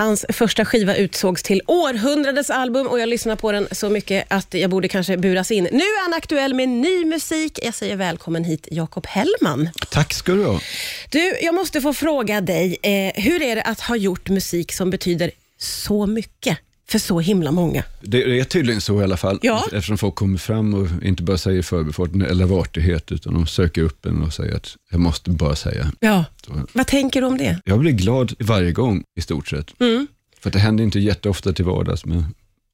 Hans första skiva utsågs till århundradets album och jag lyssnar på den så mycket att jag borde kanske buras in. Nu är han aktuell med ny musik. Jag säger välkommen hit, Jakob Hellman. Tack ska du ha. Du, jag måste få fråga dig, eh, hur är det att ha gjort musik som betyder så mycket för så himla många? Det är tydligen så i alla fall, Ja. eftersom folk kommer fram och inte bara säger förbifarten eller artighet, utan de söker upp en och säger att jag måste bara säga. Ja. Så Vad tänker du om det? Jag blir glad varje gång i stort sett. Mm. För det händer inte jätteofta till vardags. Men,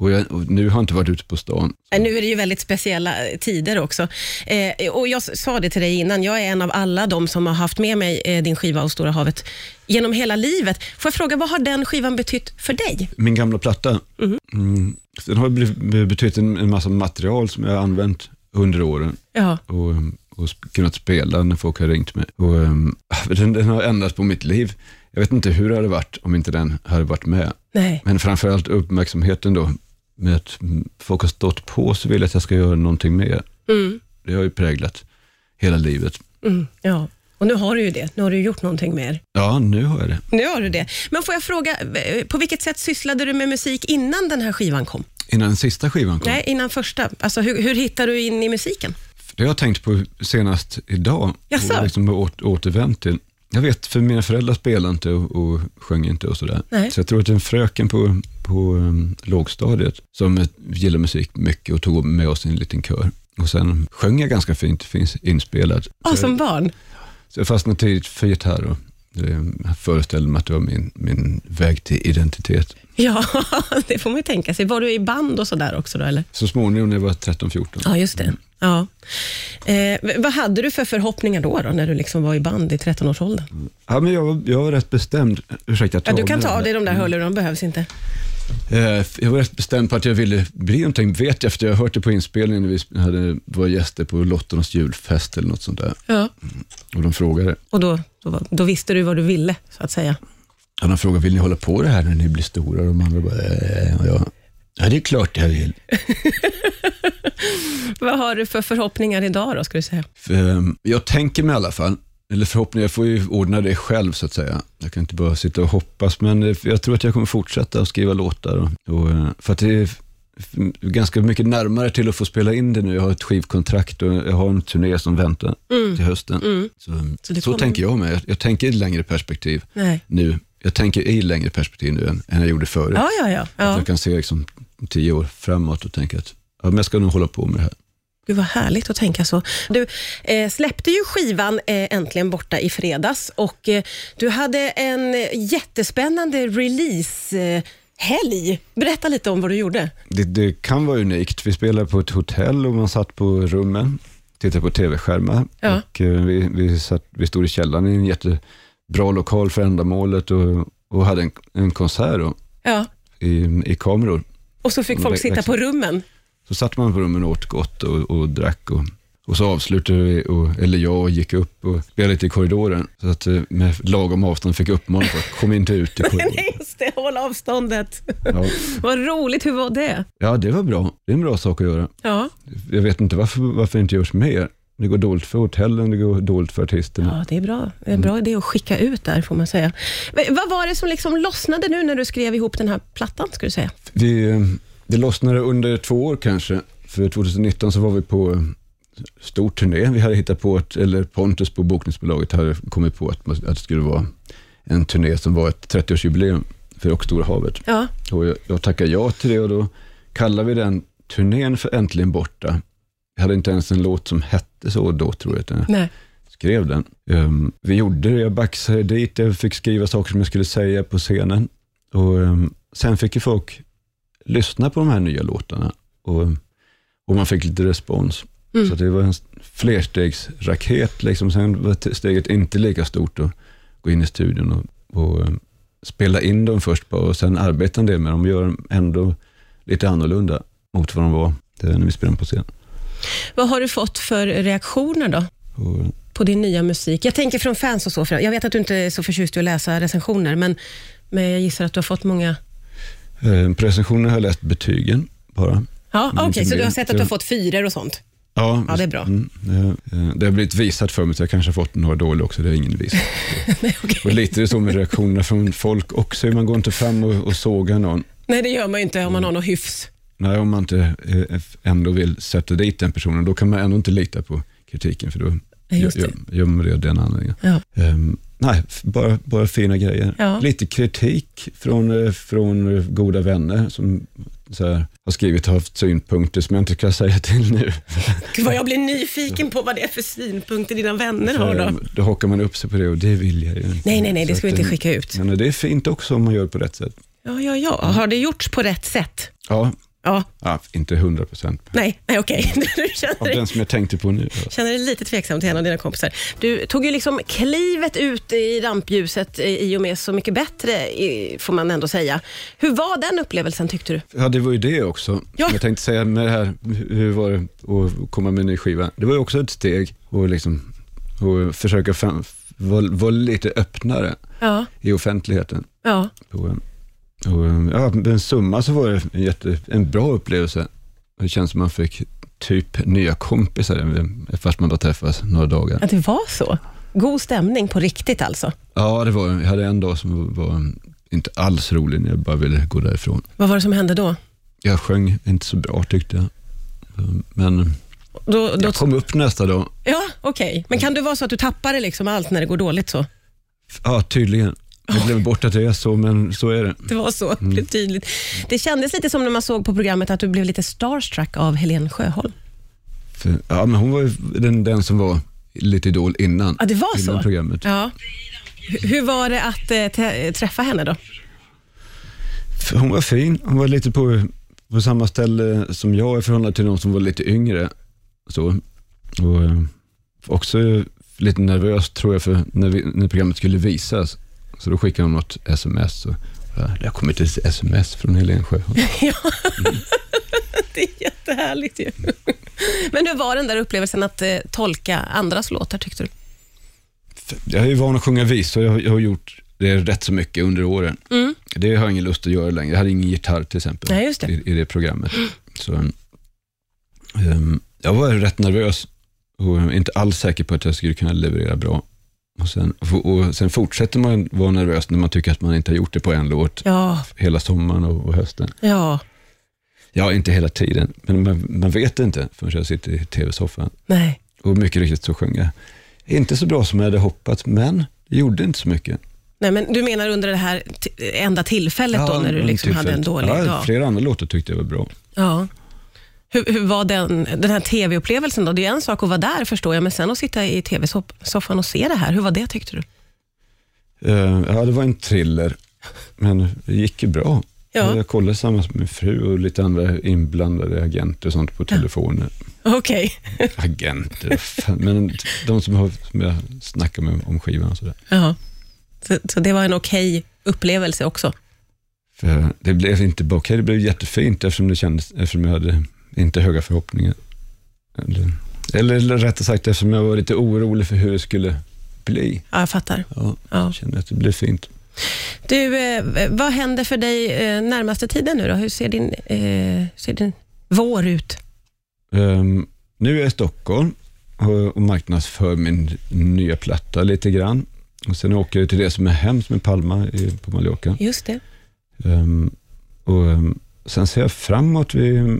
och, jag, och nu har jag inte varit ute på stan. Nu är det ju väldigt speciella eh, tider också. Eh, och Jag sa det till dig innan, jag är en av alla de som har haft med mig eh, din skiva och Stora havet genom hela livet. Får jag fråga, vad har den skivan betytt för dig? Min gamla platta, Mhm. mm, den har betytt en, en massa material som jag har använt under åren. Ja. och, och kunnat spela när folk har ringt mig. Och, um, den, den har ändrat på mitt liv. Jag vet inte hur det hade varit om inte den hade varit med. Nej. Men framförallt uppmärksamheten då, med att mm, folk har stått på så vill jag att jag ska göra någonting mer. Mm. Det har ju präglat hela livet. Mm. Ja. Och nu har du ju det. Nu har du gjort någonting mer. Ja, nu har jag det. Nu har du det. Men får jag fråga, eh, på vilket sätt sysslade du med musik innan den här skivan kom? Innan den sista skivan kom. Nej, innan första. Alltså, hur, hur hittade du in i musiken? Det har jag tänkt på senast idag. Jaså? Och liksom åter, återvänt till. Jag vet, för mina föräldrar spelade inte och, och sjöng inte och sådär. Nej. Så jag tror att en fröken på, på um, lågstadiet som eh, gillar musik mycket och tog med oss i en liten kör. Och sen sjöng jag ganska fint, det finns inspelat. Ja, som jag, barn? så jag fastnade tidigt för gitarr och det, jag föreställde mig att det var min, min väg till identitet. Ja, det får man ju tänka sig. Var du i band och sådär också då, eller? Så småningom när jag var 13-14. Ja, just det. Ja. Eh, vad hade du för förhoppningar då, då när du liksom var i band i 13-årsåldern? Ja, men jag, var- jag var rätt bestämd. Ursäkta, Ja, du kan ta av det. dig de där hörlurarna, de behövs inte. Eh, Jag var rätt bestämd på att jag ville bli någonting, vet jag, efter jag har hört det på inspelningen när vi hade, var gäster på Lottornas julfest eller något sånt där. Ja. Och de frågade, Och då, då, då visste du vad du ville, så att säga. Ja, de frågade, vill ni hålla på det här när ni blir stora? Och de andra bara, eh, och jag, ja det är klart jag vill. Vad har du för förhoppningar idag då, ska du säga? För, eh, jag tänker mig i alla fall, eller förhoppning, jag får ju ordna det själv så att säga. Jag kan inte bara sitta och hoppas, men eh, jag tror att jag kommer fortsätta att skriva låtar. Och, och, eh, för att det är ganska mycket närmare till att få spela in det nu. Jag har ett skivkontrakt och jag har en turné som väntar till hösten. Mm. Så, Så så, tänker jag med. Jag, jag tänker i ett längre perspektiv Nej. nu. Jag tänker i längre perspektiv nu än, än jag gjorde förut. Ja, ja, ja. Att ja. jag kan se liksom tio år framåt och tänka att ja, men jag ska nog hålla på med det här. Gud vad härligt att tänka så. Du eh, släppte ju skivan eh, Äntligen borta i fredags och eh, du hade en jättespännande release-helg. Berätta lite om vad du gjorde. Det, det kan vara unikt. Vi spelade på ett hotell och man satt på rummen, tittade på tv-skärmar. Ja. Och, eh, vi, vi, satt, vi stod i källaren i en jättebra lokal för ändamålet och, och hade en, en konsert då, Ja. i, i kameror. Och så fick folk sitta på rummen. Så satt man på rummen och åt gott och, och drack. Och, och så avslutade vi, och, eller jag, och gick upp och spelade lite i korridoren. Så att eh, med lagom avstånd fick jag uppmaning att kom inte ut i korridoren. Nej, just det. Håll avståndet. Ja. vad roligt. Hur var det? ja, det var bra. Det är en bra sak att göra. Ja. Jag vet inte varför, varför det inte görs mer. Det går dåligt för hotellen, det går dåligt för artisterna. ja, det är bra. Det är en bra idé att skicka ut där, får man säga. Men Vad var det som liksom lossnade nu när du skrev ihop den här plattan, ska du säga? Eh, det lossnade under två år kanske. För 2019 så var vi på stor turné. Vi hade hittat på, att, eller Pontus på bokningsbolaget hade kommit på att, att det skulle vara en turné som var ett 30-årsjubileum för Och Stora havet. Ja. Och jag, jag tackade ja till det och då kallade vi den turnén för Äntligen borta. Jag hade inte ens en låt som hette så då tror jag. Utan jag Nej. skrev den. Ehm, vi gjorde det, jag baxade dit, jag fick skriva saker som jag skulle säga på scenen. Och ehm, Sen fick ju folk lyssna på de här nya låtarna och, och man fick lite respons. Mm. Så det var en flerstegsraket. Liksom. Sen var steget inte lika stort att gå in i studion och, och ehm, spela in dem först bara och sen arbeta en del med dem och göra dem ändå lite annorlunda mot vad de var det när vi spelade dem på scen. Vad har du fått för reaktioner då? Och, på din nya musik? Jag tänker från fans och så. Jag vet att du inte är så förtjust i att läsa recensioner, men, men jag gissar att du har fått många... eh, på recensionen har jag läst betygen bara. Ja, Men Okej, inte så du har sett att du har fått fyror och sånt? Ja, Ja, det är bra. Mm, det, eh, har blivit visat för mig, så jag kanske har fått några dåliga också. Det är ingen visat. Nej, okej. Och lite är så med reaktionerna från folk också. Man går inte fram och, och sågar någon. Nej, det gör man ju inte om man har något hyfs. Nej, om man inte eh, ändå vill sätta dit den personen, då kan man ändå inte lita på kritiken, för då gör, gör man det av den anledningen. Ja. Ehm, nej, bara, bara fina grejer. Ja. Lite kritik från, eh, från eh, goda vänner som här, har skrivit och haft synpunkter som jag inte kan säga till nu. Gud, vad jag blir nyfiken på vad det är för synpunkter dina vänner har då. För, då hakar man upp sig på det och det vill jag ju inte. Nej, nej, nej, det ska vi inte skicka ut. Men det är fint också om man gör det på rätt sätt. Ja, ja, ja. Har det gjorts på rätt sätt? Ja, Ja, ja inte hundra procent. nej, nej okej. Du Av känner dig, den som jag tänkte på nu. känner dig lite tveksam till en av dina kompisar. Du tog ju liksom klivet ut i rampljuset i och med Så mycket bättre, får man ändå säga. Hur var den upplevelsen tyckte du? Ja, det var ju det också. Ja. Jag tänkte säga med det här, hur var det att komma med en ny skiva? Det var ju också ett steg och liksom, och försöka vara, vara lite öppnare Ja, i offentligheten. ja. Och, och, ja, med en summa så var det en, jätte, en bra upplevelse. Det känns som man fick typ nya kompisar, fast man bara träffas några dagar. Att det var så? God stämning på riktigt alltså? Ja, det var Jag hade en dag som var inte alls rolig när jag bara ville gå därifrån. Vad var det som hände då? Jag sjöng inte så bra tyckte jag. Men då, då jag kom upp nästa dag. ja, okej. Men kan det vara så att du tappar liksom allt när det går dåligt så? Ja, tydligen. Jag glömde bort att det är så, men så är det. Det var så, det blev tydligt. Det kändes lite som när man såg på programmet att du blev lite starstruck av Helene Sjöholm. För, ja, men hon var ju den, den som var lite idol innan, Ja, det var innan så? programmet. Ja. Hur- Hur var det att tä- träffa henne då? För Hon var fin. Hon var lite på, på samma ställe som jag i förhållande till de som var lite yngre. Så. Och, eh, också lite nervös tror jag för när, vi, när programmet skulle visas. Så då skickade hon något sms. Och, ja, det har kommit ett sms från Helene Sjöholm. Ja, det är jättehärligt ju. Men hur var den där upplevelsen att eh, tolka andras låtar tyckte du? Jag är ju van att sjunga visor. Jag, har- jag har gjort det rätt så mycket under åren. Mm. Det har jag ingen lust att göra längre. Jag hade ingen gitarr till exempel just det. I, i det programmet. Så, ehm, jag var rätt nervös och inte alls säker på att jag skulle kunna leverera bra. Och sen, och sen fortsätter man vara nervös när man tycker att man inte har gjort det på en låt Ja, hela sommaren och, hösten. ja, Ja, inte hela tiden, men man, man vet inte förrän jag sitter i tv-soffan. nej. Och mycket riktigt så sjöng jag. Inte så bra som jag hade hoppats, men det gjorde inte så mycket. Nej, men du menar under det här enda tillfället då, när du liksom hade en dålig ja, dag? Flera andra låtar tyckte jag var bra. Ja. Hur, hur var den, den här tv-upplevelsen då? Det är en sak att vara där förstår jag, men sen att sitta i tv-soffan och se det här, hur var det tyckte du? Eh, ja, det var en thriller, men det gick ju bra. Ja. Jag kollade tillsammans med min fru och lite andra inblandade agenter och sånt på telefonen. Okej. Agenter, vad fan, men de som, har, som jag snackar med om skivan och sådär. Ja. Så, så det var en okej upplevelse också? För det blev inte bara okej, det blev jättefint eftersom det kändes, eftersom jag hade inte höga förhoppningar. Eller, eller rättare sagt eftersom jag var lite orolig för hur det skulle bli. Ja, jag fattar. Ja, Ja. jag kände att det blev fint. Du, eh, vad händer för dig eh, närmaste tiden nu då? Hur ser din, eh, ser din vår ut? Ehm, nu är jag i Stockholm och, marknadsför min nya platta lite grann. Och sen åker jag till det som är hemskt med Palma i, på Mallorca. Just det. Ehm, och, ehm, sen ser jag framåt. Vi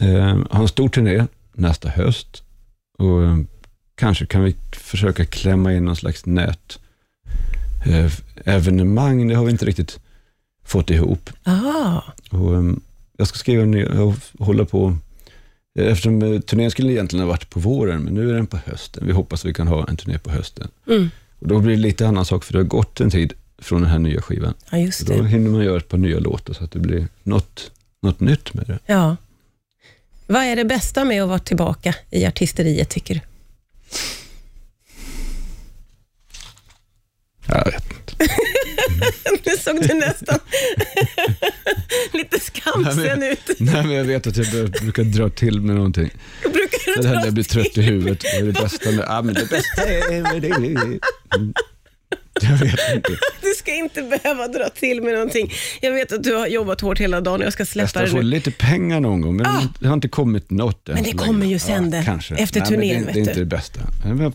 ehm, har en stor turné nästa höst. Och ehm, kanske kan vi försöka klämma in någon slags nät eh, evenemang. Det har vi inte riktigt fått ihop. Och, ehm, jag ska skriva ner och hålla på. Eftersom eh, turnén skulle egentligen ha varit på våren, men nu är den på hösten. Vi hoppas att vi kan ha en turné på hösten. mm. Och då blir det lite annan sak, för det har gått en tid från den här nya skivan. Ja, just Så då det. hinner man göra ett par nya låtar så att det blir något, något nytt med det. Ja. Vad är det bästa med att vara tillbaka i artisteriet, tycker du? Jag vet inte. Nu såg du nästan lite skamsen ut. Nej, men jag vet att jag brukar dra till med någonting. Brukar du Det här när jag blir trött i huvudet. Vad är det bästa med... Ja, men det bästa är. Jag vet inte. Ska inte behöva dra till med någonting. Jag vet att du har jobbat hårt hela dagen och jag ska Jag släppa ska det nu. lite pengar någon gång, men Ah. det har inte kommit något än Men det kommer ju sen det, kanske. efter Nej, turnén, Det, det är inte det bästa.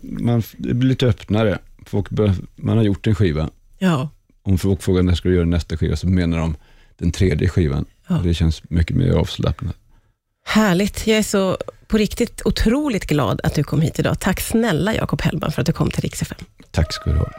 Man, det blir lite öppnare. Folk bör, man har gjort en skiva. Ja. Om folk frågar när ska du göra nästa skiva, så menar de den tredje skivan. Ja. Det känns mycket mer avslappnat. Härligt. Jag är så på riktigt otroligt glad att du kom hit idag. Tack snälla Jakob Hellman för att du kom till Rix. Tack ska du ha.